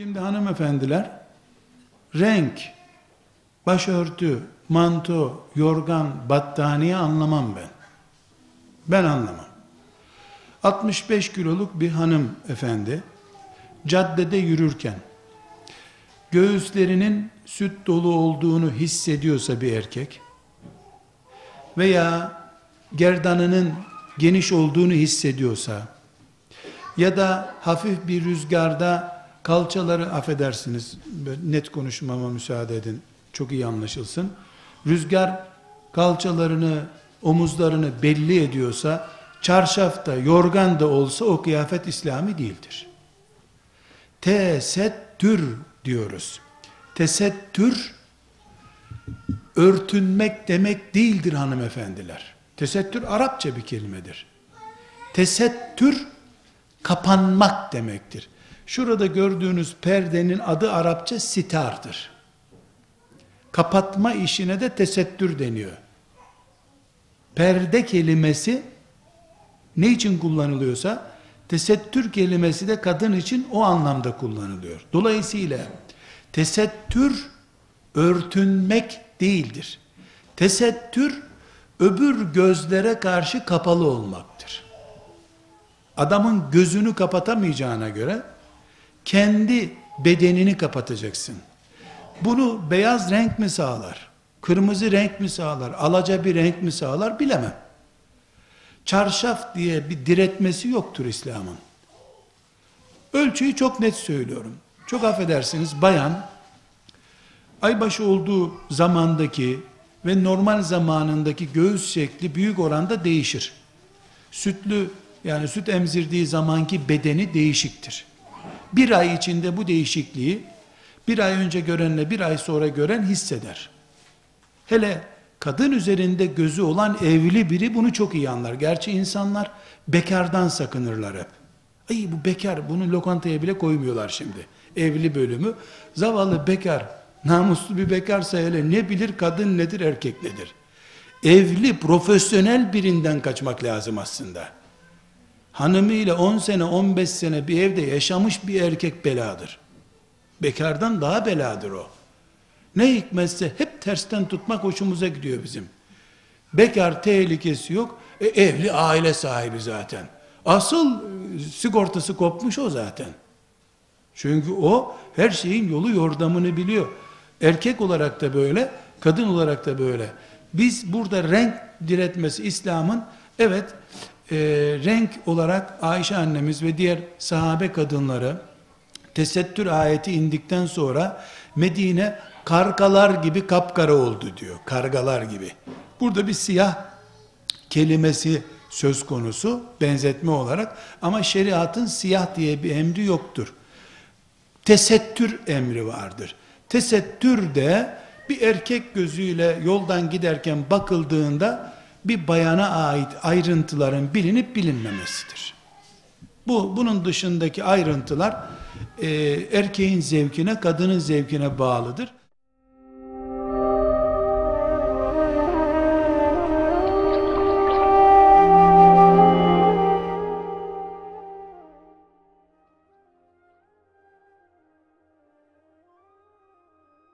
hanımefendiler renk, başörtü, manto, yorgan, battaniye anlamam ben. Ben anlamam. 65 kiloluk bir hanım efendi caddede yürürken göğüslerinin süt dolu olduğunu hissediyorsa bir erkek veya gerdanının geniş olduğunu hissediyorsa ya da hafif bir rüzgarda kalçaları affedersiniz net konuşmama müsaade edin çok iyi anlaşılsın. Rüzgar kalçalarını omuzlarını belli ediyorsa çarşafta yorgan da olsa o kıyafet İslami değildir. Tesettür diyoruz. Tesettür örtünmek demek değildir hanımefendiler. Tesettür Arapça bir kelimedir. Tesettür kapanmak demektir. Şurada gördüğünüz perdenin adı Arapça sitardır. Kapatma işine de tesettür deniyor. Perde kelimesi ne için kullanılıyorsa tesettür kelimesi de kadın için o anlamda kullanılıyor. Dolayısıyla tesettür örtünmek değildir. Tesettür öbür gözlere karşı kapalı olmaktır adamın gözünü kapatamayacağına göre kendi bedenini kapatacaksın. Bunu beyaz renk mi sağlar? Kırmızı renk mi sağlar? Alaca bir renk mi sağlar? Bilemem. Çarşaf diye bir diretmesi yoktur İslam'ın. Ölçüyü çok net söylüyorum. Çok affedersiniz bayan aybaşı olduğu zamandaki ve normal zamanındaki göğüs şekli büyük oranda değişir. Sütlü yani süt emzirdiği zamanki bedeni değişiktir. Bir ay içinde bu değişikliği bir ay önce görenle bir ay sonra gören hisseder. Hele kadın üzerinde gözü olan evli biri bunu çok iyi anlar. Gerçi insanlar bekardan sakınırlar hep. Ay bu bekar, bunu lokantaya bile koymuyorlar şimdi. Evli bölümü. Zavallı bekar, namuslu bir bekarsa hele ne bilir kadın nedir erkek nedir. Evli, profesyonel birinden kaçmak lazım aslında hanımıyla 10 sene 15 sene bir evde yaşamış bir erkek beladır. Bekardan daha beladır o. Ne hikmetse hep tersten tutmak hoşumuza gidiyor bizim. Bekar tehlikesi yok. E, evli aile sahibi zaten. Asıl e, sigortası kopmuş o zaten. Çünkü o her şeyin yolu yordamını biliyor. Erkek olarak da böyle, kadın olarak da böyle. Biz burada renk diretmesi İslam'ın evet e, renk olarak Ayşe annemiz ve diğer sahabe kadınları tesettür ayeti indikten sonra Medine kargalar gibi kapkara oldu diyor. Kargalar gibi. Burada bir siyah kelimesi söz konusu benzetme olarak ama şeriatın siyah diye bir emri yoktur. Tesettür emri vardır. Tesettür de bir erkek gözüyle yoldan giderken bakıldığında bir bayana ait ayrıntıların bilinip bilinmemesidir. Bu bunun dışındaki ayrıntılar e, erkeğin zevkine, kadının zevkine bağlıdır.